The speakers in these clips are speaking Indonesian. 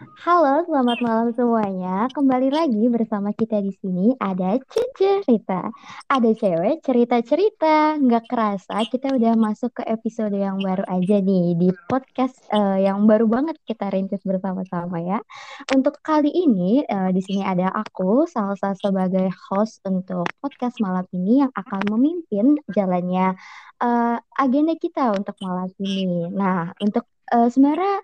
Halo, selamat malam semuanya. Kembali lagi bersama kita di sini ada cerita. Ada cewek cerita-cerita. Nggak kerasa kita udah masuk ke episode yang baru aja nih di podcast eh, yang baru banget kita rintis bersama-sama ya. Untuk kali ini eh, di sini ada aku, Salsa sebagai host untuk podcast malam ini yang akan memimpin jalannya eh, agenda kita untuk malam ini. Nah, untuk eh, sebenarnya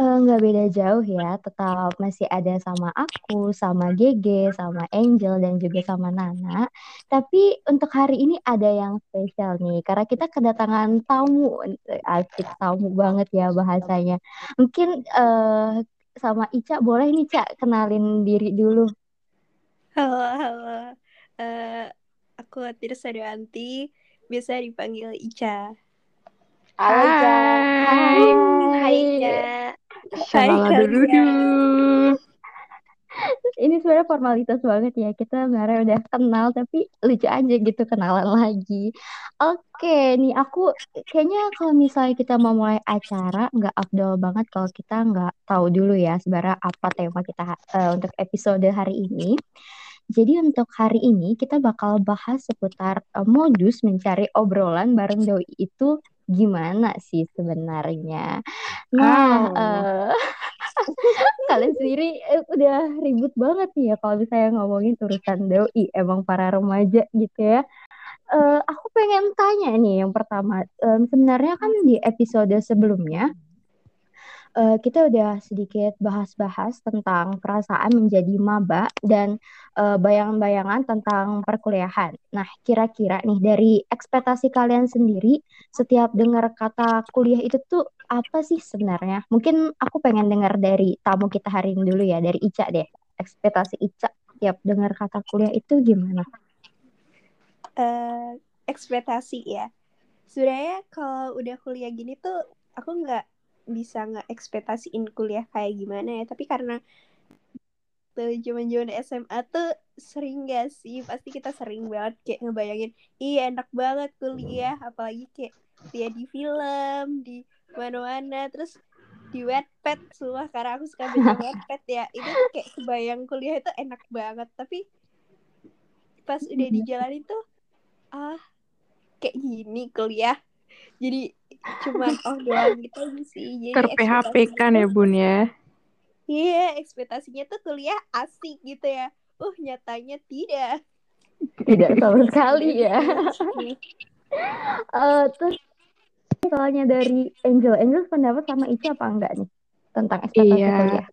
Eh, nggak beda jauh ya, tetap masih ada sama aku, sama Gege, sama Angel, dan juga sama Nana. Tapi untuk hari ini ada yang spesial nih, karena kita kedatangan tamu, asik tamu banget ya bahasanya. Mungkin eh, sama Ica boleh nih Cak kenalin diri dulu. Halo, halo. Eh, aku Tirsa Dewanti, biasa dipanggil Ica. Halo, Ica. Hai. Hai, Ica. Kalian. Ini sebenarnya formalitas banget ya. Kita sebenarnya udah kenal, tapi lucu aja gitu kenalan lagi. Oke, nih aku kayaknya kalau misalnya kita mau mulai acara, nggak afdol banget kalau kita nggak tahu dulu ya sebenarnya apa tema kita eh, untuk episode hari ini. Jadi untuk hari ini kita bakal bahas seputar eh, modus mencari obrolan bareng doi itu gimana sih sebenarnya. Nah, Oh. eh, kalian sendiri eh, udah ribut banget nih ya kalau misalnya ngomongin urusan doi, emang para remaja gitu ya. Eh, aku pengen tanya nih yang pertama, Em, sebenarnya kan di episode sebelumnya eh, kita udah sedikit bahas-bahas tentang perasaan menjadi maba dan eh, bayangan-bayangan tentang perkuliahan. Nah, kira-kira nih dari ekspektasi kalian sendiri setiap dengar kata kuliah itu tuh apa sih sebenarnya? Mungkin aku pengen dengar dari tamu kita hari ini dulu ya, dari Ica deh. Ekspektasi Ica setiap dengar kata kuliah itu gimana? Eh, ekspektasi ya. Sebenarnya kalau udah kuliah gini tuh aku nggak bisa nggak ekspektasiin kuliah kayak gimana ya. Tapi karena tuh zaman-zaman SMA tuh sering gak sih? Pasti kita sering banget kayak ngebayangin, iya enak banget kuliah, apalagi kayak dia di film, di mana-mana, terus di Wattpad. Semua karena aku suka baca Wattpad ya. Itu tuh kayak kebayang kuliah itu enak banget. Tapi pas udah dijalanin tuh ah kayak gini kuliah jadi cuman oh doang gitu aja sih jadi Ter-PHP ekspektasinya kan ya, Bun ya? iya ekspektasinya tuh kuliah asik gitu ya uh nyatanya tidak Tidak sama sekali ya. Eh, terus soalnya dari Angel, Angel pendapat sama Ica apa enggak nih tentang ekspektasi Iya. kuliah?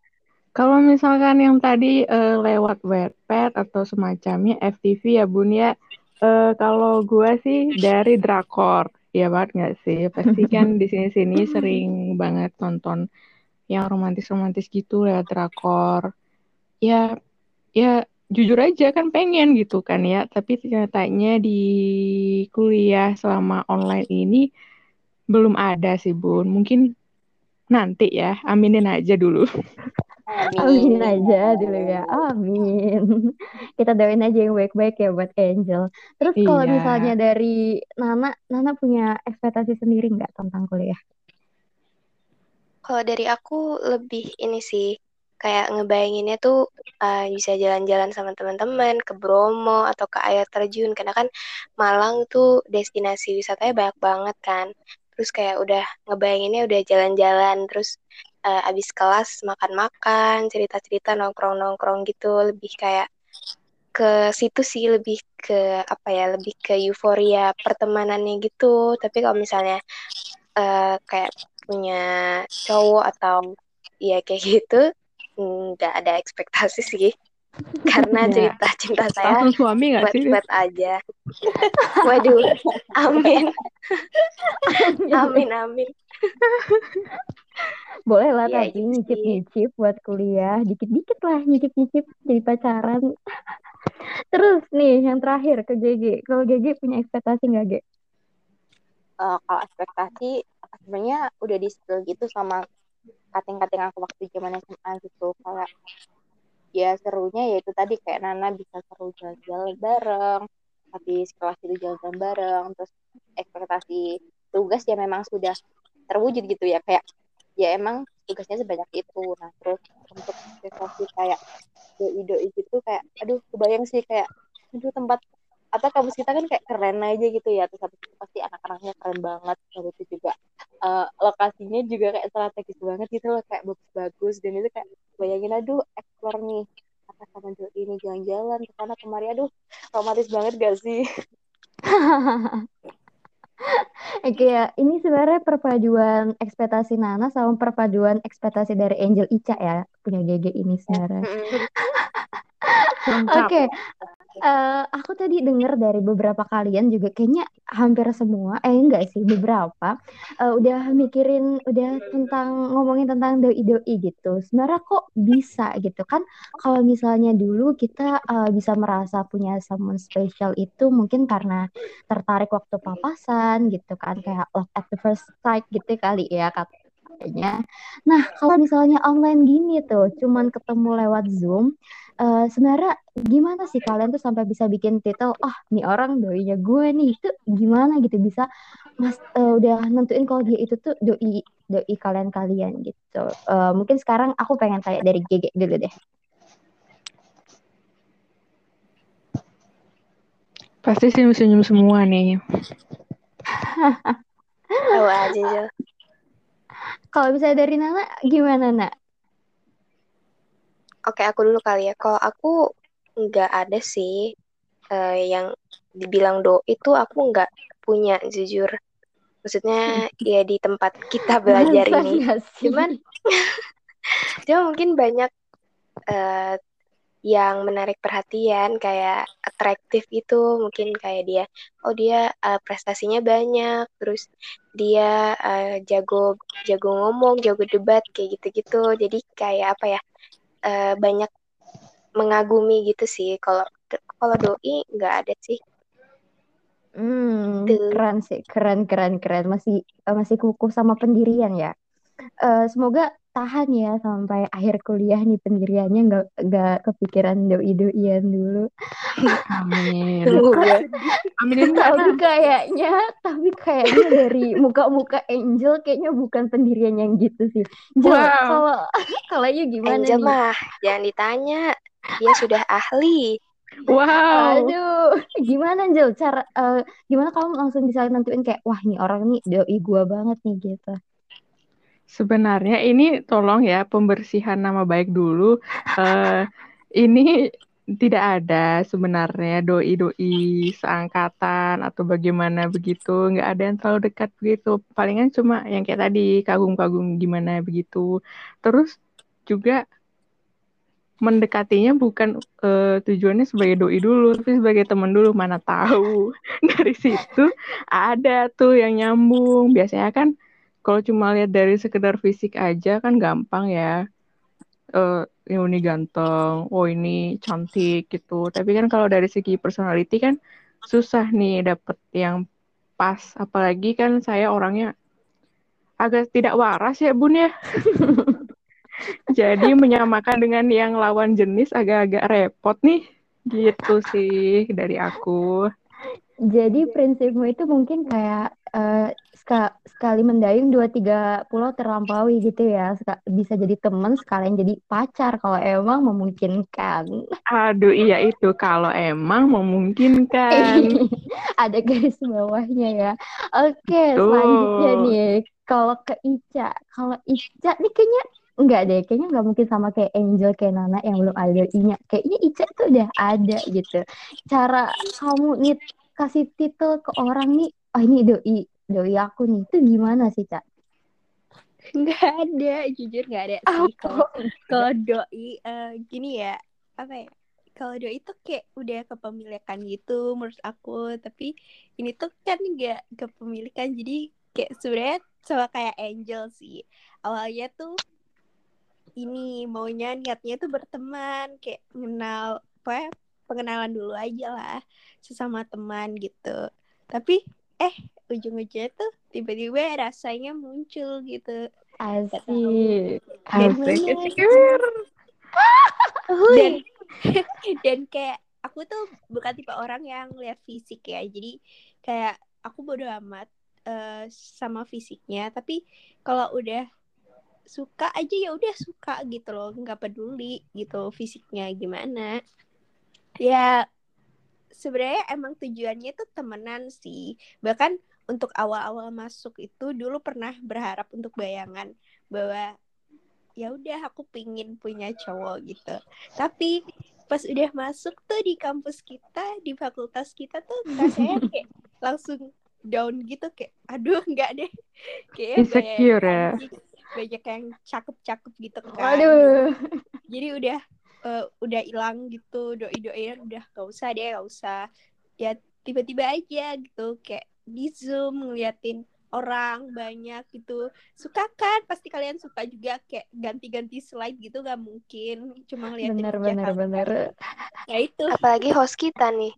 Kalau misalkan yang tadi eh, lewat Wattpad atau semacamnya FTV ya, Bun ya. Eh, kalau gua sih dari drakor. Ya banget nggak sih? Pasti kan di sini-sini sering banget nonton yang romantis-romantis gitu lewat drakor. Ya, ya jujur aja kan pengen gitu kan ya. Tapi ternyatanya di kuliah selama online ini belum ada sih, Bun. Mungkin nanti ya, aminin aja dulu. Amin aja dulu ya, amin. Kita doain aja yang baik-baik ya buat Angel. Terus kalau Iya. misalnya dari Nana, Nana punya ekspektasi sendiri nggak tentang kuliah? Kalau dari aku lebih ini sih, kayak ngebayanginnya tuh uh, bisa jalan-jalan sama teman-teman ke Bromo atau ke air terjun karena kan Malang tuh destinasi wisatanya banyak banget kan. Terus kayak udah ngebayanginnya udah jalan-jalan terus uh, abis kelas makan-makan, cerita-cerita nongkrong-nongkrong gitu, lebih kayak ke situ sih lebih ke apa ya, lebih ke euforia pertemanannya gitu. Tapi kalau misalnya uh, kayak punya cowok atau ya kayak gitu nggak ada ekspektasi sih karena Ya. cerita cinta saya Langsung suami nggak sih? buat-buat aja waduh amin amin amin Boleh lah Iya, tapi nyicip-nyicip buat kuliah, dikit-dikit lah nyicip-nyicip jadi pacaran. Terus nih yang terakhir ke GG, kalau GG punya ekspektasi nggak Ge? Eh, kalau ekspektasi sebenarnya udah di spill gitu sama kating-kating aku waktu zaman SMA gitu. Kayak ya serunya ya itu tadi kayak Nana bisa seru jalan-jalan bareng habis kelas itu jalan-jalan bareng. Terus ekspektasi tugas ya memang sudah terwujud gitu ya. Kayak ya emang tugasnya sebanyak itu. Nah terus untuk ekspektasi kayak doi doi gitu kayak aduh kebayang sih kayak aduh tempat atau kampus kita kan kayak keren aja gitu ya. Terus habis itu pasti anak-anaknya keren banget. Habis itu juga uh, lokasinya juga kayak strategis banget gitu loh kayak bagus-bagus. Dan itu kayak bayangin aduh explore nih apa sama ini jalan-jalan ke sana kemari. Aduh romantis banget gak sih Oke ya, ini sebenarnya perpaduan ekspektasi Nana sama perpaduan ekspektasi dari Angel Ica ya punya GG ini sebenarnya. Oke, okay. Uh, aku tadi dengar dari beberapa kalian juga kayaknya hampir semua, eh enggak sih beberapa uh, udah mikirin udah tentang ngomongin tentang doi-doi gitu. Sebenarnya kok bisa gitu kan? Kalau misalnya dulu kita uh, bisa merasa punya someone special itu mungkin karena tertarik waktu papasan gitu kan, kayak love at the first sight gitu kali ya katanya. Nah kalau misalnya online gini tuh, cuman ketemu lewat Zoom uh, sebenarnya gimana sih kalian tuh sampai bisa bikin titel ah oh, nih orang doinya gue nih itu gimana gitu? Bisa mas uh, udah nentuin kalau dia itu tuh doi doi kalian kalian gitu. Uh, mungkin sekarang aku pengen tanya dari GG dulu deh. Pasti senyum-senyum semua nih. Aja kalau bisa dari Nana gimana nak Oke, aku dulu kali ya. Kalau aku nggak ada sih uh, yang dibilang do itu aku nggak punya jujur. Maksudnya ya di tempat kita belajar Masa ini. Cuman cuma mungkin banyak uh, yang menarik perhatian kayak atraktif itu mungkin kayak dia oh dia uh, prestasinya banyak terus dia uh, jago jago ngomong jago debat kayak gitu-gitu jadi kayak apa ya uh, banyak mengagumi gitu sih. Kalau kalau doi nggak ada sih. Hmm, keren sih, keren, keren, keren. Masih masih kukuh sama pendirian ya. Uh, semoga tahan ya sampai akhir kuliah nih pendiriannya nggak nggak kepikiran doi doian dulu. Amin. Amin. tapi kayaknya tapi kayaknya dari muka-muka Angel kayaknya bukan pendirian yang gitu sih. Wow. Kalau kalau gimana Angel nih? mah jangan ditanya, dia sudah ahli. Wow. Aduh, gimana Angel cara uh, gimana kamu langsung bisa nentuin kayak wah nih orang nih doi gua banget nih gitu. Sebenarnya ini tolong ya pembersihan nama baik dulu. Uh, ini tidak ada sebenarnya doi-doi seangkatan atau bagaimana begitu. Nggak ada yang terlalu dekat begitu. Palingan cuma yang kayak tadi kagum-kagum gimana begitu. Terus juga mendekatinya bukan uh, tujuannya sebagai doi dulu, tapi sebagai teman dulu. Mana tahu dari situ ada tuh yang nyambung. Biasanya kan kalau cuma lihat dari sekedar fisik aja kan gampang ya. Uh, ini ganteng oh ini cantik gitu. Tapi kan kalau dari segi personality kan susah nih dapet yang pas. Apalagi kan saya orangnya agak tidak waras ya bun ya. Jadi menyamakan dengan yang lawan jenis agak-agak repot nih. Gitu sih dari aku jadi prinsipmu itu mungkin kayak uh, sekali mendayung dua tiga pulau terlampaui gitu ya bisa jadi teman sekalian jadi pacar kalau emang memungkinkan. Aduh iya itu kalau emang memungkinkan. Ada garis bawahnya ya. Oke Tuh. selanjutnya nih kalau ke Ica kalau Ica nih kayaknya Enggak deh, kayaknya nggak mungkin sama kayak Angel, kayak Nana yang belum ada inya. Kayaknya Ica tuh udah ada gitu. Cara kamu nih kasih titel ke orang nih, oh ini doi, doi aku nih, itu gimana sih, Cak? Nggak ada, jujur nggak ada sih. Kalau kalau doi, uh, gini ya, apa ya? Kalau doi itu kayak udah kepemilikan gitu menurut aku, tapi ini tuh kan nggak kepemilikan, jadi kayak sebenarnya sama kayak Angel sih. Awalnya tuh ini maunya niatnya tuh berteman, kayak kenal apa ya, pengenalan dulu aja lah sesama teman gitu. Tapi eh ujung-ujungnya tuh tiba-tiba rasanya muncul gitu. Asik. Asik. dan dan kayak aku tuh bukan tipe orang yang lihat fisik ya. Jadi kayak aku bodo amat uh, sama fisiknya. Tapi kalau udah suka aja ya udah suka gitu loh. Nggak peduli gitu fisiknya gimana ya sebenarnya emang tujuannya tuh temenan sih bahkan untuk awal-awal masuk itu dulu pernah berharap untuk bayangan bahwa ya udah aku pingin punya cowok gitu tapi pas udah masuk tuh di kampus kita di fakultas kita tuh rasanya kayak langsung down gitu kayak aduh nggak deh kayak Insecure ya. banyak, banyak yang cakep-cakep gitu kan Waduh. jadi udah eh, udah hilang gitu doi doian udah gak usah deh gak usah ya tiba-tiba aja gitu kayak di zoom ngeliatin orang banyak gitu suka kan pasti kalian suka juga kayak ganti-ganti slide gitu gak mungkin cuma ngeliatin Bener bener kan. bener. ya itu Apalagi host kita nih.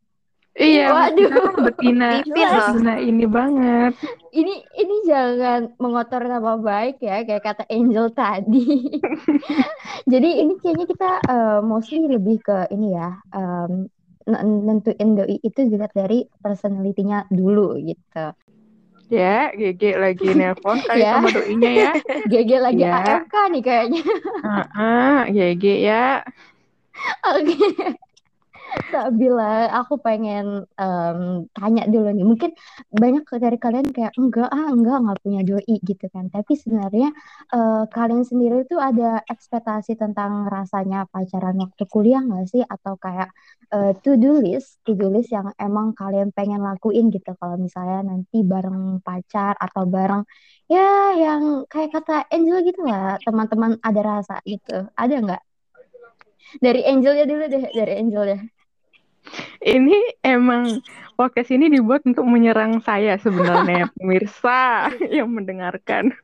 Iya, Waduh. kita kan betina, betina ini banget. Ini ini jangan mengotor nama baik ya kayak kata Angel tadi. Jadi ini kayaknya kita eh, mostly lebih ke ini ya n- nentuin doi itu dilihat dari personality-nya dulu gitu. Ya, GG lagi nelpon kali Ya. sama doinya ya. GG lagi Ya. AFK nih kayaknya. Heeh, GG ya. Oke. Sabila, aku pengen em, tanya dulu nih. Mungkin banyak dari kalian kayak enggak ah enggak nggak punya doi gitu kan. Tapi sebenarnya eh, kalian sendiri tuh ada ekspektasi tentang rasanya pacaran waktu kuliah nggak sih? Atau kayak eh, to-do list, to-do list yang emang kalian pengen lakuin gitu. Kalau misalnya nanti bareng pacar atau bareng ya yang kayak kata Angel gitu lah, teman-teman ada rasa gitu. Ada nggak? Dari Angelnya dulu deh, dari Angel deh. Ini emang podcast ini dibuat untuk menyerang saya sebenarnya, pemirsa yang mendengarkan.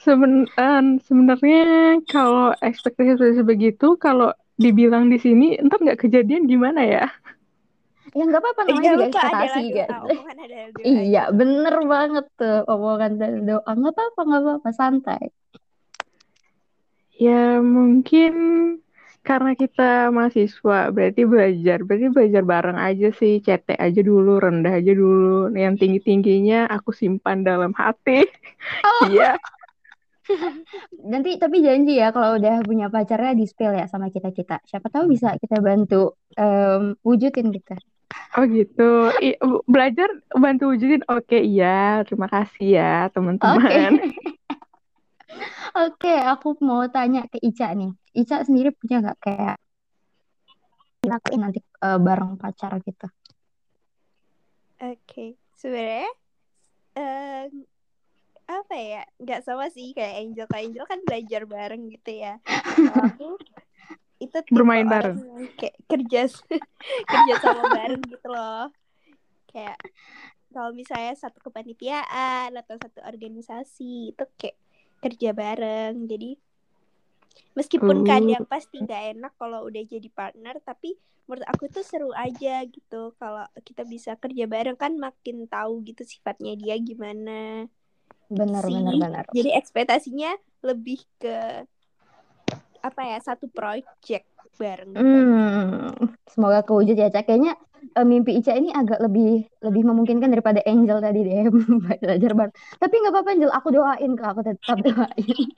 Seben eh, sebenarnya kalau ekspektasi begitu, kalau dibilang di sini, ntar nggak kejadian gimana ya? Ya nggak apa-apa namanya jangan juga ekspektasi kan. doa Iya, bener banget tuh omongan dan doa. Nggak apa-apa, nggak apa-apa, santai. Ya mungkin karena kita mahasiswa, berarti belajar, berarti belajar bareng aja sih, cetek aja dulu, rendah aja dulu. Yang tinggi-tingginya aku simpan dalam hati. Iya. Nanti tapi janji ya kalau udah punya pacarnya di spill ya sama kita-kita. Siapa tahu bisa kita bantu em, wujudin kita. Oh gitu. I- belajar bantu wujudin. Oke, iya. Terima kasih ya, teman-teman. Oke, aku mau tanya ke Ica nih. Ica sendiri punya nggak kayak lakuin nanti eh, bareng pacar gitu? Oke, sebenarnya eh, apa ya? Nggak sama sih kayak Angel. Kayak Angel kan belajar bareng gitu ya. Kalau aku itu tipe Bermain orang bareng. kayak kerja kerja sama bareng gitu loh. Kayak kalau misalnya satu kepanitiaan atau satu organisasi itu kayak kerja bareng. Jadi meskipun Uh. kadang pasti nggak enak kalau udah jadi partner, tapi menurut aku tuh seru aja gitu kalau kita bisa kerja bareng kan makin tahu gitu sifatnya dia gimana Bener, sih. bener, bener. Jadi ekspektasinya lebih ke apa ya satu project bareng. gitu. Hmm, semoga kewujud ya, Cak. Kayaknya eh, mimpi Ica ini agak lebih lebih memungkinkan daripada Angel tadi deh belajar bareng. Tapi nggak apa-apa Angel, aku doain kok, aku tetap doain.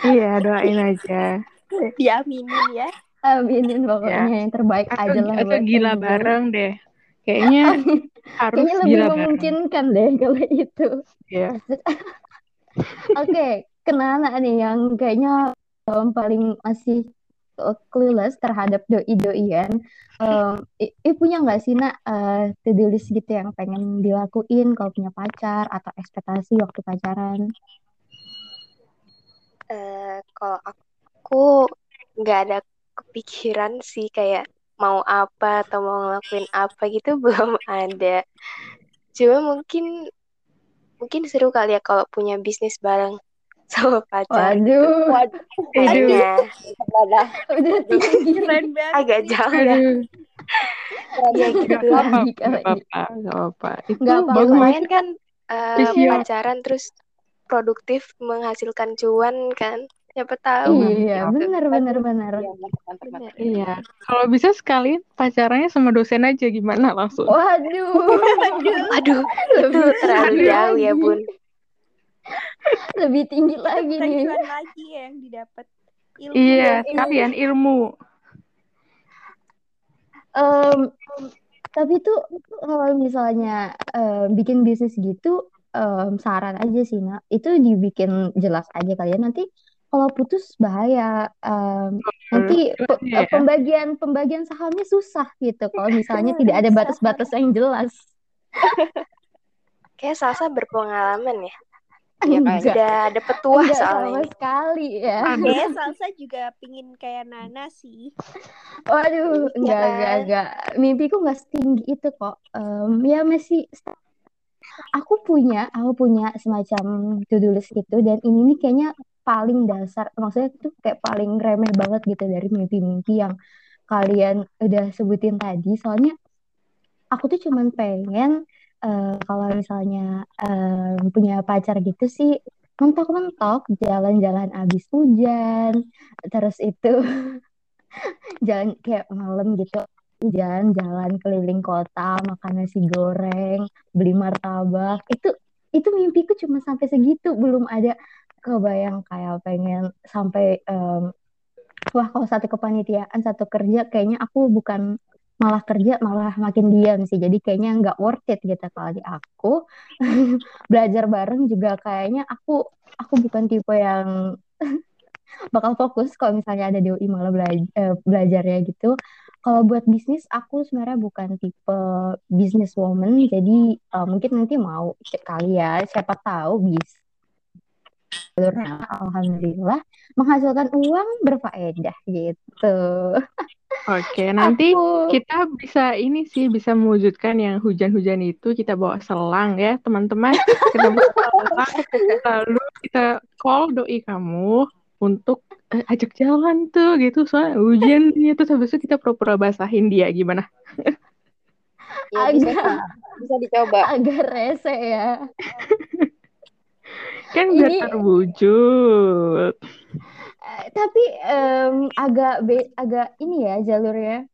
Iya, doain aja. Diaminin ya. Aminin pokoknya yang terbaik Atau, aja lah atau buat gila Angel. bareng deh. Kayaknya harus Kayaknya lebih gila bareng. memungkinkan deh kalau itu. Iya. Oke, kenana nih yang kayaknya em, paling masih clueless terhadap doi-doian. I, i punya nggak sih nak eh, to-do list gitu yang pengen dilakuin kalau punya pacar atau ekspektasi waktu pacaran? Eh, kalau aku nggak ada kepikiran sih kayak mau apa atau mau ngelakuin apa gitu belum ada. Cuma mungkin mungkin seru kali ya kalau punya bisnis bareng sama pacar. Waduh, Waduh, tinggi. Keren banget. agak jauh ya. Ya gitu kali. apa-apa. Itu bagus. Lumayan kan Visio. pacaran terus produktif menghasilkan cuan kan. Siapa tahu. Iya, benar, benar, benar. Iya. Iya. Kalau bisa sekalian pacarannya sama dosen aja gimana langsung? Waduh, Aduh, itu terlalu jauh ya. Bun. lebih tinggi lagi nih. lagi ya yang didapat. Ilmu Iya, dan kalian ilmu. Em, tapi tuh kalau misalnya em, bikin bisnis gitu, em, saran aja sih, Nak. Itu dibikin jelas aja kalian. Nanti kalau putus bahaya. Em, nanti pe- Iya ya. pembagian pembagian sahamnya susah gitu. Kalau misalnya tidak ada batas-batas yang jelas. Kayak Salsa berpengalaman ya. Enggak, Udah ada petuah enggak soal sama ini. sekali ya. Kayaknya Salsa juga pingin kayak Nana sih. Waduh, Iya enggak, enggak, kan? enggak. Mimpiku enggak setinggi itu kok. Em, ya masih, aku punya, aku punya semacam to-do list gitu. Dan ini nih kayaknya paling dasar. Maksudnya itu kayak paling remeh banget gitu dari mimpi-mimpi yang kalian udah sebutin tadi. Soalnya aku tuh cuman pengen eh, kalau misalnya em, punya pacar gitu sih mentok-mentok jalan-jalan abis hujan. Terus itu jalan kayak malam gitu jalan-jalan keliling kota makan nasi goreng beli martabak itu itu mimpiku cuma sampai segitu belum ada kebayang kayak pengen sampai em, wah kalau satu kepanitiaan satu kerja kayaknya aku bukan malah kerja malah makin diam sih jadi kayaknya nggak worth it gitu kalau di aku belajar bareng juga kayaknya aku aku bukan tipe yang bakal fokus kalau misalnya ada doi malah belajar belajarnya gitu. Kalau buat bisnis aku sebenarnya bukan tipe businesswoman, jadi eh, mungkin nanti mau kali ya, siapa tahu bisa. Alhamdulillah menghasilkan uang berfaedah gitu. Oke, nanti Aku kita bisa ini sih bisa mewujudkan yang hujan-hujan itu kita bawa selang ya teman-teman. Kita bawa selang, lalu kita call doi kamu untuk eh, ajak jalan tuh gitu soalnya hujan terus habis itu kita pura-pura basahin dia gimana? Ya bisa agak. Bisa dicoba. agak rese ya. Kan biar Ini terwujud. Tapi em, agak be- agak ini ya jalurnya,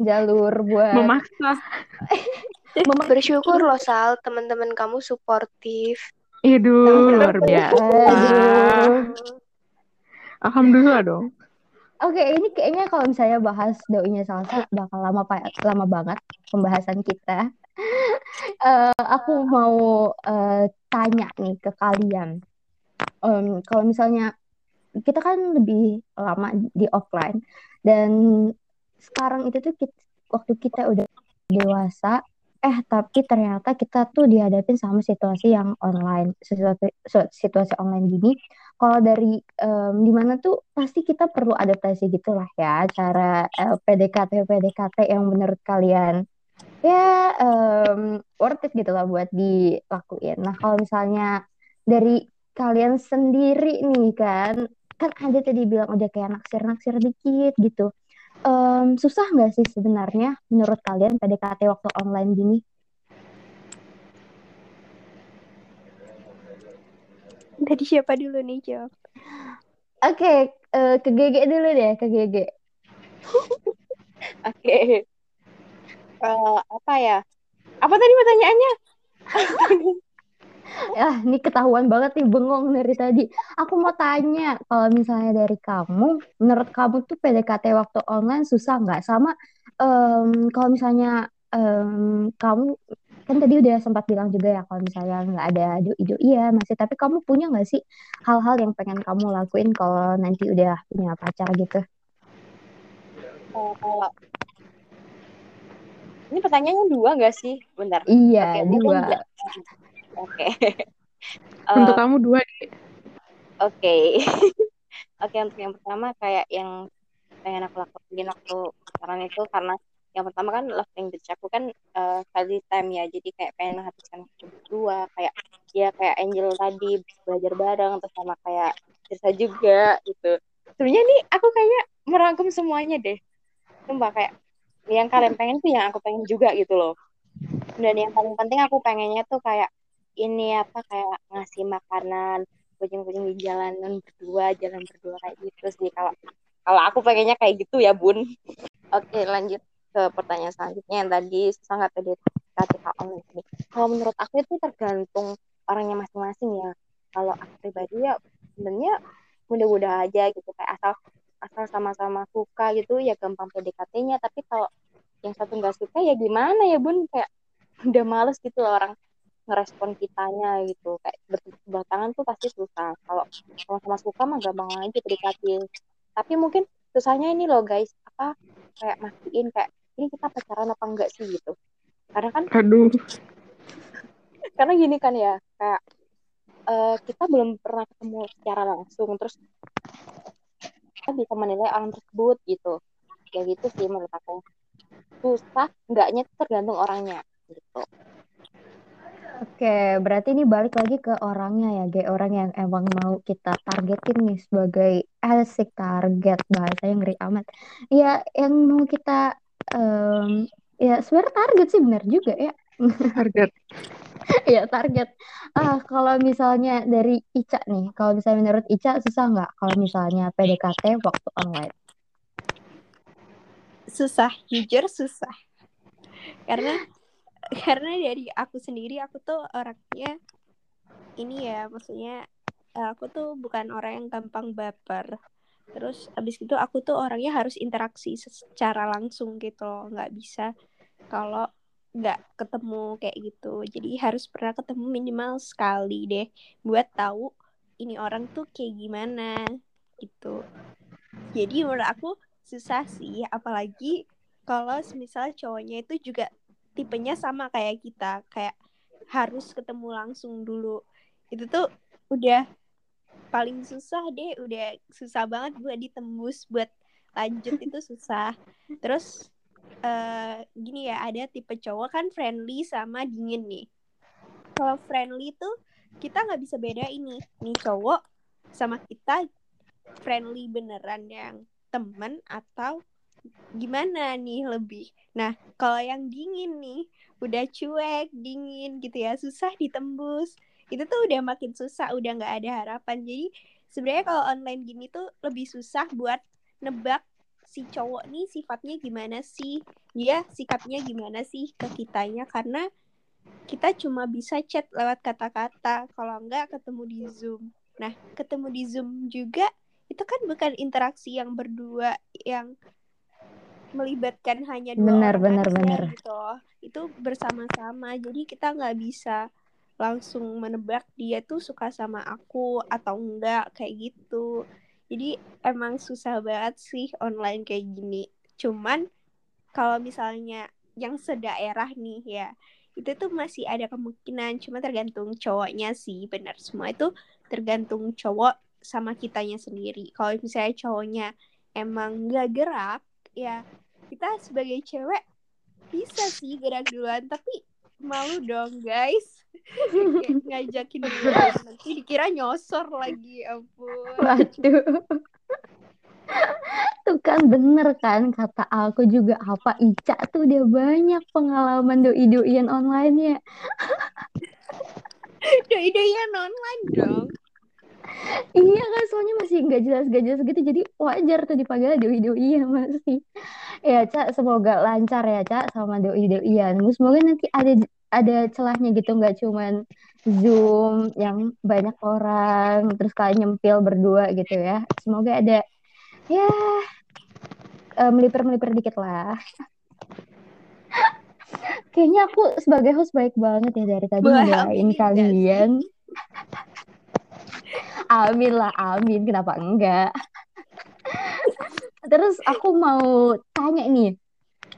jalur buat Memaksa. memak Bersyukur loh Sal, teman-teman kamu suportif. Aduh, luar biasa. Alhamdulillah dong. Oke, ini kayaknya kalau misalnya bahas doinya salsa bakal lama lama banget pembahasan kita. Eh, aku mau eh, tanya nih ke kalian. Em, kalau misalnya kita kan lebih lama di offline dan sekarang itu tuh kit- waktu kita udah dewasa, eh tapi ternyata kita tuh dihadapin sama situasi yang online, situasi situasi online gini. Kalau dari em, di mana tuh pasti kita perlu adaptasi gitulah ya, cara eh, PDKT PDKT yang menurut kalian ya em, worth it gitu lah buat dilakuin. Nah kalau misalnya dari kalian sendiri nih kan, kan ada tadi bilang udah kayak naksir-naksir dikit gitu. Em, susah nggak sih sebenarnya menurut kalian PDKT waktu online gini? Dari siapa dulu nih jawab? Oke, eh, ke GG dulu deh, ke GG. Oke. Eh, apa ya? Apa tadi pertanyaannya? Ya, ini ketahuan banget nih bengong dari tadi. Aku mau tanya, kalau misalnya dari kamu, menurut kamu tuh PDKT waktu online susah nggak? Sama em, kalau misalnya em, kamu kan tadi udah sempat bilang juga ya kalau misalnya nggak ada doi iya masih. Tapi kamu punya nggak sih hal-hal yang pengen kamu lakuin kalau nanti udah punya pacar gitu? Kalau ini pertanyaannya dua nggak sih? Bentar. Iya, Oke, dua. Oke. Untuk Eh, kamu dua. Oke. Oke, untuk yang pertama kayak yang pengen aku lakuin waktu sekarang itu karena yang pertama kan love language aku kan quality time ya. Jadi kayak pengen menghabiskan waktu berdua kayak ya kayak Angel tadi belajar bareng terus sama kayak Tirsa juga gitu. Sebenarnya nih aku kayaknya merangkum semuanya deh. Sumpah kayak yang kalian pengen tuh yang aku pengen juga gitu loh. Dan yang paling penting aku pengennya tuh kayak ini apa kayak ngasih makanan kucing-kucing di jalanan berdua jalan berdua kayak gitu sih kalau kalau aku pengennya kayak gitu ya bun. Oke lanjut ke pertanyaan selanjutnya yang tadi susah nggak tadi ketika online kalau menurut aku itu tergantung orangnya masing-masing ya. Kalau aku pribadi ya sebenarnya mudah-mudah aja gitu kayak asal asal sama-sama suka gitu ya gampang PDKT-nya tapi kalau yang satu nggak suka ya gimana ya bun? Kayak udah males gitu loh orang ngerespon kitanya gitu. Kayak bertepuk tangan tuh pasti susah. Kalau sama-sama suka mah gampang aja PDKT tapi mungkin susahnya ini loh guys. Apa kayak mastiin kayak ini kita pacaran apa enggak sih? gitu. Karena kan Aduh. karena gini kan ya kayak uh, kita belum pernah ketemu secara langsung. Terus kita bisa menilai orang tersebut gitu. Ya gitu sih menurut aku. Susah enggaknya tergantung orangnya gitu Oke, berarti ini balik lagi ke orangnya ya, kayak orang yang emang mau kita targetin nih sebagai asik target bahasanya ngeri amat. Ya, yang mau kita um, ya sebenarnya target sih benar juga ya. Target. ya target. Ah, kalau misalnya dari Ica nih, kalau misalnya menurut Ica susah nggak kalau misalnya PDKT waktu online? Susah, jujur susah. Karena karena dari aku sendiri aku tuh orangnya ini ya maksudnya eh, aku tuh bukan orang yang gampang baper. Terus abis itu aku tuh orangnya harus interaksi secara langsung gitu loh nggak bisa kalau nggak ketemu kayak gitu. Jadi harus pernah ketemu minimal sekali deh buat tahu ini orang tuh kayak gimana gitu. Jadi menurut aku susah sih apalagi kalau misal cowoknya itu juga tipenya sama kayak kita kayak harus ketemu langsung dulu. Itu tuh udah paling susah deh udah susah banget buat ditembus buat lanjut itu susah. Terus uh, gini ya ada tipe cowok kan friendly sama dingin nih. Kalau friendly tuh kita nggak bisa beda ini. Nih cowok sama kita friendly beneran yang temen atau gimana nih lebih. Nah, kalau yang dingin nih, udah cuek, dingin gitu ya, susah ditembus. Itu tuh udah makin susah, udah nggak ada harapan. Jadi sebenarnya kalau online gini tuh lebih susah buat nebak si cowok nih sifatnya gimana sih, dia sikapnya gimana sih ke kitanya karena kita cuma bisa chat lewat kata-kata, kalau enggak ketemu di Zoom. Nah, ketemu di Zoom juga itu kan bukan interaksi yang berdua yang melibatkan hanya dua benar, orang benar, aja benar. gitu itu bersama-sama. Jadi kita nggak bisa langsung menebak dia tuh suka sama aku atau enggak kayak gitu. Jadi emang susah banget sih online kayak gini. Cuman kalau misalnya yang sedaerah nih ya itu tuh masih ada kemungkinan. Cuma tergantung cowoknya sih benar. Semua itu tergantung cowok sama kitanya sendiri. Kalau misalnya cowoknya emang nggak gerak ya kita sebagai cewek bisa sih gerak duluan tapi malu dong guys. Ngajakin duluan nanti dikira nyosor lagi ya ampun. Waduh. Tuh kan bener kan kata aku juga apa Ica tuh udah banyak pengalaman doi-doian online ya. Doi-doian online dong iya kan soalnya masih nggak jelas gak jelas gitu. Jadi wajar tuh dipanggil doi doi ya masih ya cak semoga lancar ya cak sama doi doian semoga nanti ada ada celahnya gitu nggak cuman zoom yang banyak orang terus kalian nyempil berdua gitu ya. Semoga ada ya uh, melipir melipir dikit lah. Kayaknya aku sebagai host baik banget ya dari tadi ngelain kalian amin lah amin. Kenapa enggak? Terus aku mau tanya nih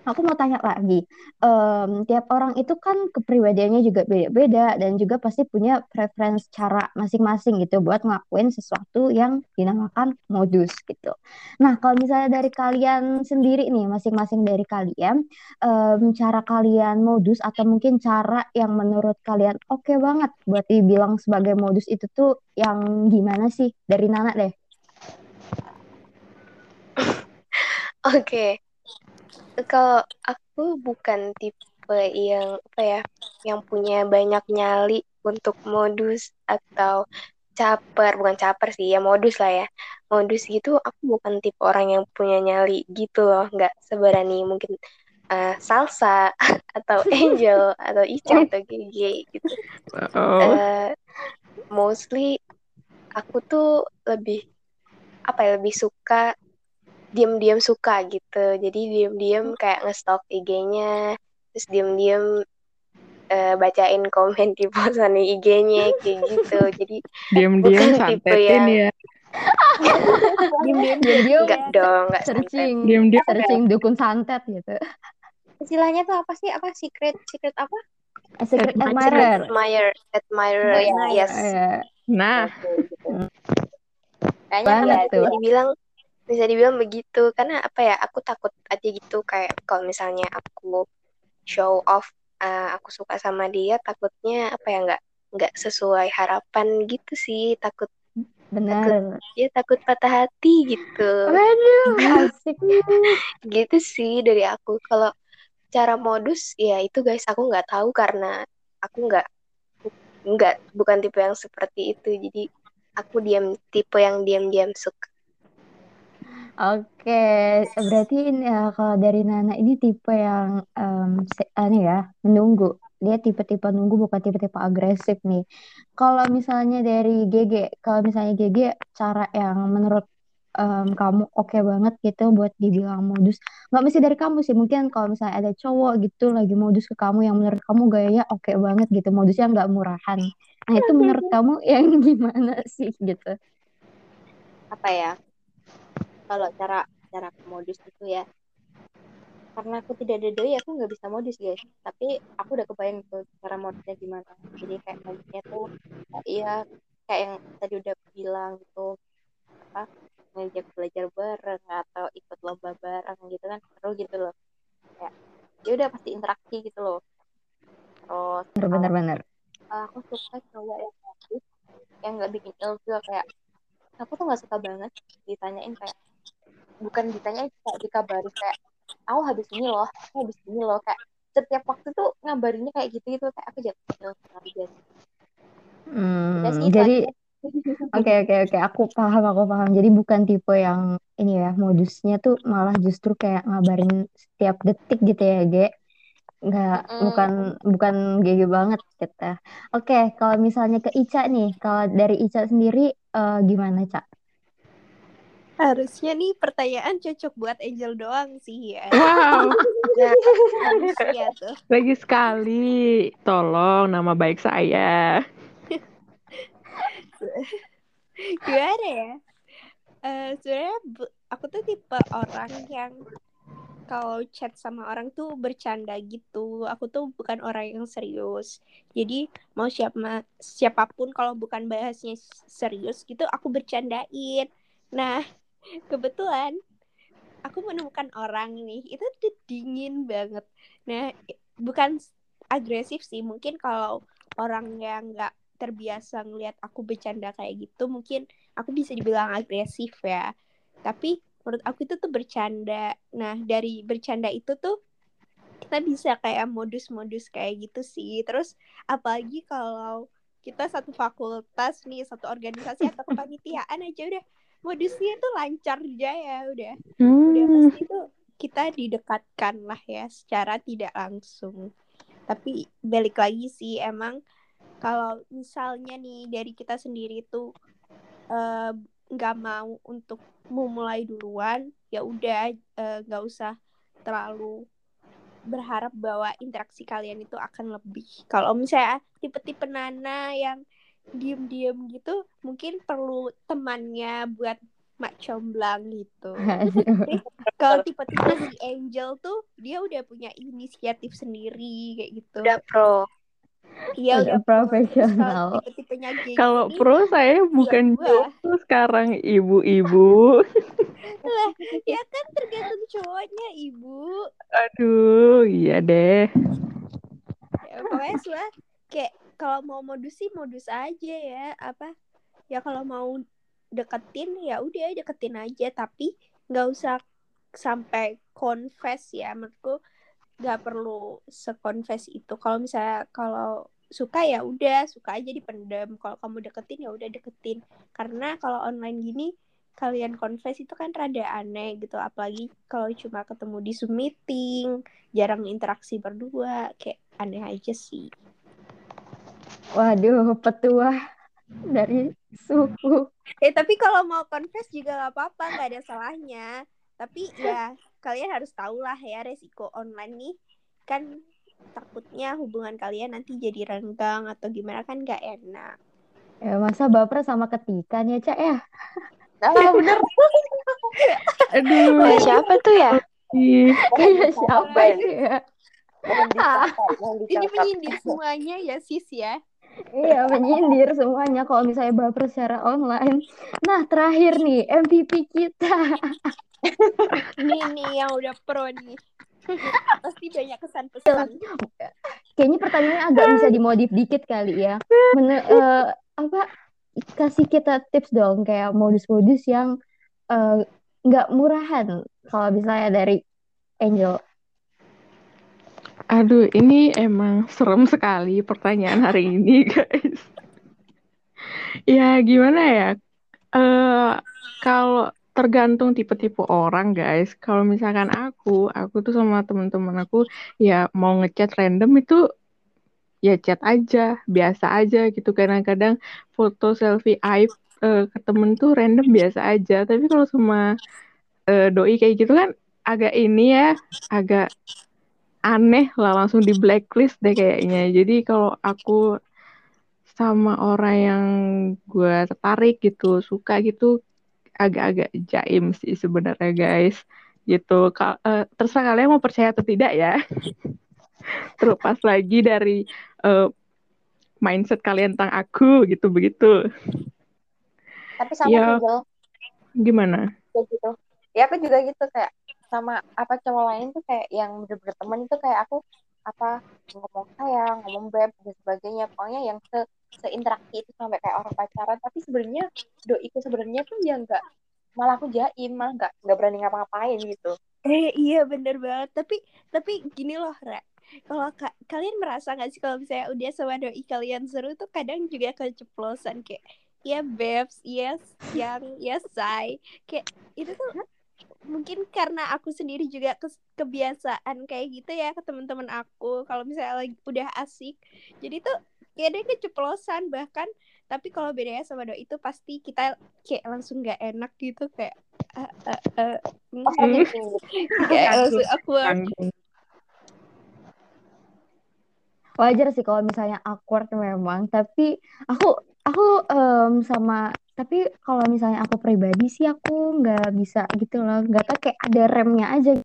aku mau tanya lagi um, tiap orang itu kan kepribadiannya juga beda-beda dan juga pasti punya preference cara masing-masing gitu buat ngelakuin sesuatu yang dinamakan modus gitu. Nah kalau misalnya dari kalian sendiri nih masing-masing dari kalian um, cara kalian modus atau mungkin cara yang menurut kalian oke okay banget buat dibilang sebagai modus itu tuh yang gimana sih? Dari Nana deh. Oke, okay kalau aku bukan tipe yang apa ya yang punya banyak nyali untuk modus atau caper. Bukan caper sih ya modus lah ya. Modus gitu aku bukan tipe orang yang punya nyali gitu loh. Nggak seberani mungkin uh, salsa atau angel atau ica atau gg gitu. Uh, mostly aku tuh lebih apa ya lebih suka diam-diam suka gitu jadi diam-diam kayak ngestalk IG-nya terus diam-diam eh, bacain komen di posan IG-nya kayak gitu jadi Diam-diam tipe yang- ya. Diam-diam Diam-diam enggak dong enggak santet searching Diam-diam searching dukun santet gitu. Istilahnya tuh apa sih? Apa secret secret apa? A secret Admirer. admirer. admire admire iya. yes Iya. Nah, Oke, gitu. Kayaknya kan bisa dibilang bisa dibilang begitu karena apa ya aku takut aja gitu kayak kalau misalnya aku show off uh, aku suka sama dia takutnya apa ya nggak nggak sesuai harapan gitu sih takut Benar. dia takut patah hati gitu Waduh, asik. gitu sih dari aku kalau cara modus ya itu guys aku nggak tahu karena aku nggak nggak bukan tipe yang seperti itu jadi aku diam tipe yang diam-diam suka Oke, berarti ini ya kalau dari Nana ini tipe yang se- ini ya menunggu. Dia tipe-tipe nunggu bukan tipe-tipe agresif nih. Kalau misalnya dari GG, kalau misalnya GG cara yang menurut em, kamu oke banget gitu buat dibilang modus. Nggak mesti dari kamu sih, mungkin kalau misalnya ada cowok gitu lagi modus ke kamu yang menurut kamu gayanya oke banget gitu, modusnya nggak murahan. Nah itu menurut kamu yang gimana sih gitu? apa ya? Kalau cara cara modus itu ya. Karena aku tidak ada doi aku nggak bisa modus guys. Tapi aku udah kebayang tuh cara modusnya gimana. Jadi kayak modusnya tuh iya kayak yang tadi udah bilang gitu apa ngajak belajar bareng atau ikut lomba bareng gitu kan seru gitu loh. Kayak ya udah pasti interaksi gitu loh. Terus Bener-bener. uh, aku suka cowok yang modus yang nggak bikin ilfeel kayak aku tuh nggak suka banget ditanyain kayak bukan ditanyain kayak dikabarin kayak aku habis ini loh aku habis ini loh. Kayak setiap waktu tuh ngabarinnya kayak gitu gitu kayak aku jatuh Hmm, sih jadi Oke oke oke aku paham aku paham. Jadi bukan tipe yang ini ya modusnya tuh malah justru kayak ngabarin setiap detik gitu ya Ge. Nggak Mm-mm. bukan bukan GG banget kita oke kalau misalnya ke Ica nih kalau dari Ica sendiri eh, gimana Cak Harusnya nih pertanyaan cocok buat Angel doang sih ya. wow, Harusnya tuh. lagi sekali. Tolong nama baik saya. Gimana ya? Eh sebenarnya aku tuh tipe orang yang kalau chat sama orang tuh bercanda gitu. Aku tuh bukan orang yang serius. Jadi mau siapa siapa pun kalau bukan bahasnya serius gitu aku bercandain. Nah, kebetulan aku menemukan orang nih itu tuh dingin banget. Nah, bukan agresif sih. Mungkin kalau orang yang nggak terbiasa ngelihat aku bercanda kayak gitu, mungkin aku bisa dibilang agresif ya. Tapi menurut aku itu tuh bercanda. Nah, dari bercanda itu tuh kita bisa kayak modus-modus kayak gitu sih. Terus apalagi kalau kita satu fakultas nih, satu organisasi atau kepanitiaan aja udah modusnya tuh lancar aja ya udah. Udah Hmm. pasti tuh kita didekatkan lah ya secara tidak langsung. Tapi balik lagi sih emang kalau misalnya nih dari kita sendiri tuh eh, nggak mau untuk memulai duluan, ya udah eh, nggak usah terlalu berharap bahwa interaksi kalian itu akan lebih. Kalau misalnya tipe-tipe Nana yang diem-diem gitu, mungkin perlu temannya buat mak comblang gitu. Kalau tipe-tipe si Angel tuh dia udah punya inisiatif sendiri kayak gitu. udah pro Iya Udah profesional. Kalau pro saya bukan jomblo sekarang ibu-ibu. lah ya kan tergantung cowoknya ibu. Aduh, iya deh. Ya, pokoknya suah kayak kalau mau modus sih modus aja ya apa ya kalau mau deketin ya udah deketin aja tapi nggak usah sampai confess ya menurutku nggak perlu sekonfes itu. Kalau misalnya kalau suka ya udah suka aja dipendam kalau kamu deketin ya udah deketin. Karena kalau online gini kalian confess itu kan rada aneh gitu. Apalagi kalau cuma ketemu di zoom meeting jarang interaksi berdua kayak aneh aja sih Waduh, petuah dari suhu. Eh tapi kalau mau confess juga nggak apa-apa, nggak ada salahnya. Tapi ya kalian harus tahu lah ya resiko online nih kan takutnya hubungan kalian nanti jadi renggang atau gimana kan nggak enak. Ya, masa baper sama ketikan ya, Cak ya? Ah, bener. Aduh. Kayak siapa tuh ya? Kayak siapa ya? Mohon dicatat, mohon Ini menyindir semuanya ya sis ya. Iya, menyindir semuanya kalau misalnya baper secara online. Nah, terakhir nih, MVP kita. Ini nih yang udah pro nih. Pasti banyak kesan pesan. Kayaknya pertanyaannya agak bisa dimodif dikit kali ya. Men- eh, apa kasih kita tips dong kayak modus-modus yang eh, nggak murahan kalau misalnya dari Angel. Aduh, ini emang serem sekali pertanyaan hari ini, guys. Ya, gimana ya? Eh, kalau tergantung tipe-tipe orang, guys. Kalau misalkan aku, aku tuh sama teman-teman aku, ya mau ngechat random itu, ya chat aja, biasa aja gitu. Kadang-kadang foto selfie aib eh, ke temen tuh random biasa aja. Tapi kalau sama eh, doi kayak gitu kan, agak ini ya, agak aneh lah langsung di blacklist deh kayaknya. Jadi kalau aku sama orang yang gue tertarik gitu, suka gitu, agak-agak jaim sih sebenarnya guys. Gitu. Ka- eh, terserah kalian mau percaya atau tidak ya. Terlepas lagi dari eh, mindset kalian tentang aku gitu begitu. Tapi sama Ya. Gimana? kayak gitu. Ya aku juga gitu kayak sama apa cowok lain tuh kayak yang bener-bener temen itu kayak aku apa ngomong sayang, ngomong beb dan sebagainya. Pokoknya yang se seinteraksi itu sampai kayak orang pacaran. Tapi sebenarnya doiku sebenarnya tuh ya nggak malah aku jaim malah nggak nggak berani ngapa-ngapain gitu. Eh iya bener banget. Tapi tapi gini loh Ra. Kalau ka- kalian merasa nggak sih kalau misalnya udah sama doi kalian seru tuh kadang juga keceplosan kayak ya babes, yes, yang, yes, say. Kayak itu tuh mungkin karena aku sendiri juga kebiasaan kayak gitu ya ke teman-teman aku. Kalau misalnya lagi udah asik jadi tuh kayak ada keceplosan bahkan. Tapi kalau bedanya sama doi itu pasti kita kayak langsung nggak enak gitu kayak Overthinking gitu. kayak langsung awkward. Tanggung. Wajar sih kalau misalnya awkward memang, tapi aku aku em, sama tapi kalau misalnya aku pribadi sih aku nggak bisa gitu loh, nggak tau kayak ada remnya aja.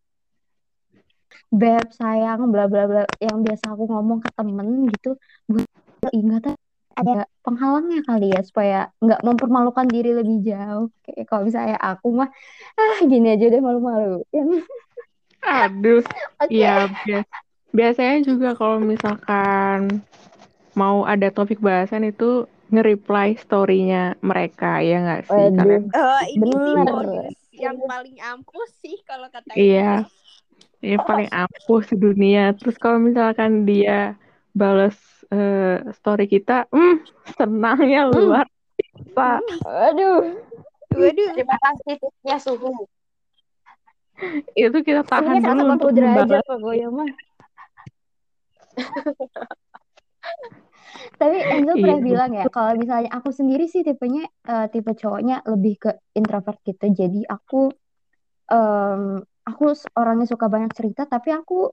Beb sayang bla bla bla yang biasa aku ngomong ke temen gitu, gue ingat ada penghalangnya kali ya supaya nggak mempermalukan diri lebih jauh. Kayak kalau misalnya aku mah ah gini aja deh malu-malu. Aduh. Iya, bias- biasanya juga kalau misalkan mau ada topik bahasan itu nge-reply story-nya mereka, ya nggak sih? Waduh. Kalian, Oh, ini sih Bener. yang paling ampuh sih kalau kata iya, ini paling ampuh sedunia. Terus kalau misalkan dia balas eh, story kita, hmm, senangnya Hmm. luar biasa. Aduh. Waduh, Terima kasih tipsnya suhu. Itu kita tahan Sebenarnya dulu untuk 180 derajat pokoknya mah. Tapi Angel Iya, pernah bilang ya, kalau misalnya aku sendiri sih tipenya eh, tipe cowoknya lebih ke introvert gitu. Jadi aku em, aku orangnya suka banyak cerita, tapi aku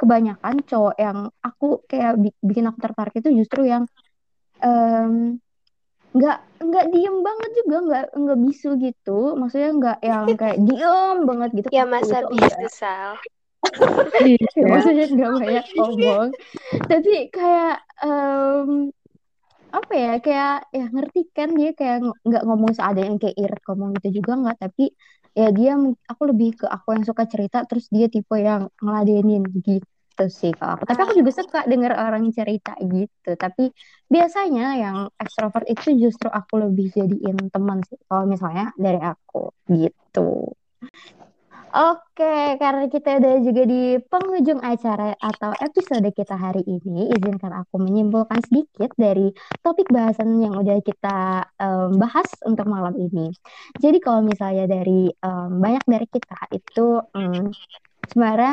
kebanyakan cowok yang aku kayak bi- bikin aku tertarik itu justru yang em, nggak nggak diem banget juga, nggak nggak bisu gitu. Maksudnya nggak yang kayak diem banget gitu. Ya masa itu enggak. bisu Sal. Ya, Iya. maksudnya nggak banyak ngomong tapi kayak em, apa ya? Kayak ya ngerti kan dia kayak ng- nggak ngomong seadanya yang kayak irit ngomong gitu juga nggak tapi ya dia aku lebih ke aku yang suka cerita terus dia tipe yang ngeladenin gitu sih kalau aku tapi aku juga suka denger orang cerita gitu. Tapi biasanya yang ekstrovert itu justru aku lebih jadiin teman sih kalau misalnya dari aku gitu Oke, karena kita udah juga di penghujung acara atau episode kita hari ini, izinkan aku menyimpulkan sedikit dari topik bahasan yang udah kita em, bahas untuk malam ini. Jadi kalau misalnya dari em, banyak dari kita itu em, sebenarnya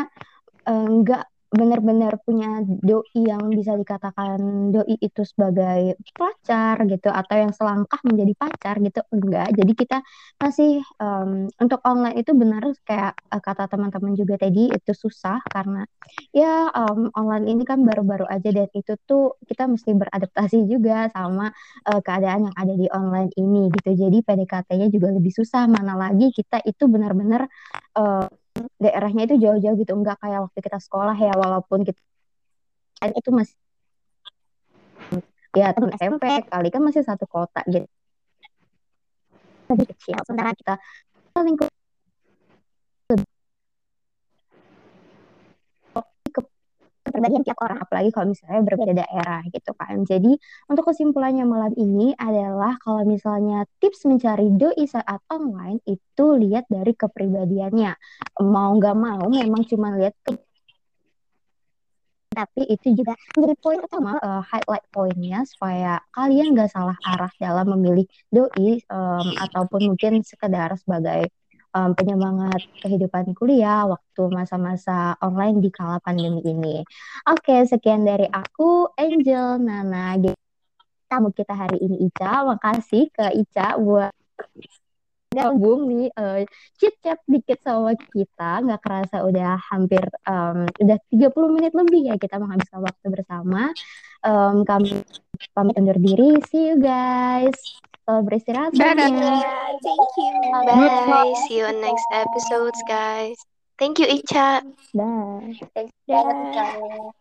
eh, nggak benar-benar punya doi yang bisa dikatakan doi itu sebagai pacar gitu atau yang selangkah menjadi pacar gitu enggak. Jadi kita masih um, untuk online itu benar kayak uh, kata teman-teman juga tadi itu susah karena ya um, online ini kan baru-baru aja dan itu tuh kita mesti beradaptasi juga sama uh, keadaan yang ada di online ini gitu. Jadi PDKT-nya juga lebih susah mana lagi kita itu benar-benar uh, daerahnya itu jauh-jauh gitu. Enggak kayak waktu kita sekolah ya walaupun kita itu masih ya teman SMP kali kan masih satu kota gitu lebih kecil. Sementara kita lingkup kepribadian tiap orang apalagi kalau misalnya berbeda daerah gitu kan. Jadi untuk kesimpulannya malam ini adalah kalau misalnya tips mencari doi saat online itu lihat dari kepribadiannya. Mau nggak mau memang cuma lihat ke tapi itu juga menjadi poin utama uh, highlight poinnya supaya kalian nggak salah arah dalam memilih doi um, ataupun mungkin sekedar sebagai um, penyemangat kehidupan kuliah waktu masa-masa online di kala pandemi ini. Oke, sekian dari aku, Angel, Nana, tamu kita hari ini Ica. Makasih ke Ica buat gabung nih uh, chit chat dikit sama kita nggak kerasa udah hampir um, udah 30 menit lebih ya kita menghabiskan waktu bersama um, kami pamit undur diri see you guys Selamat beristirahat. Dadah. Thank you. Bye. See you on next episodes, guys. Thank you, Ica. Dah. Thanks Kak.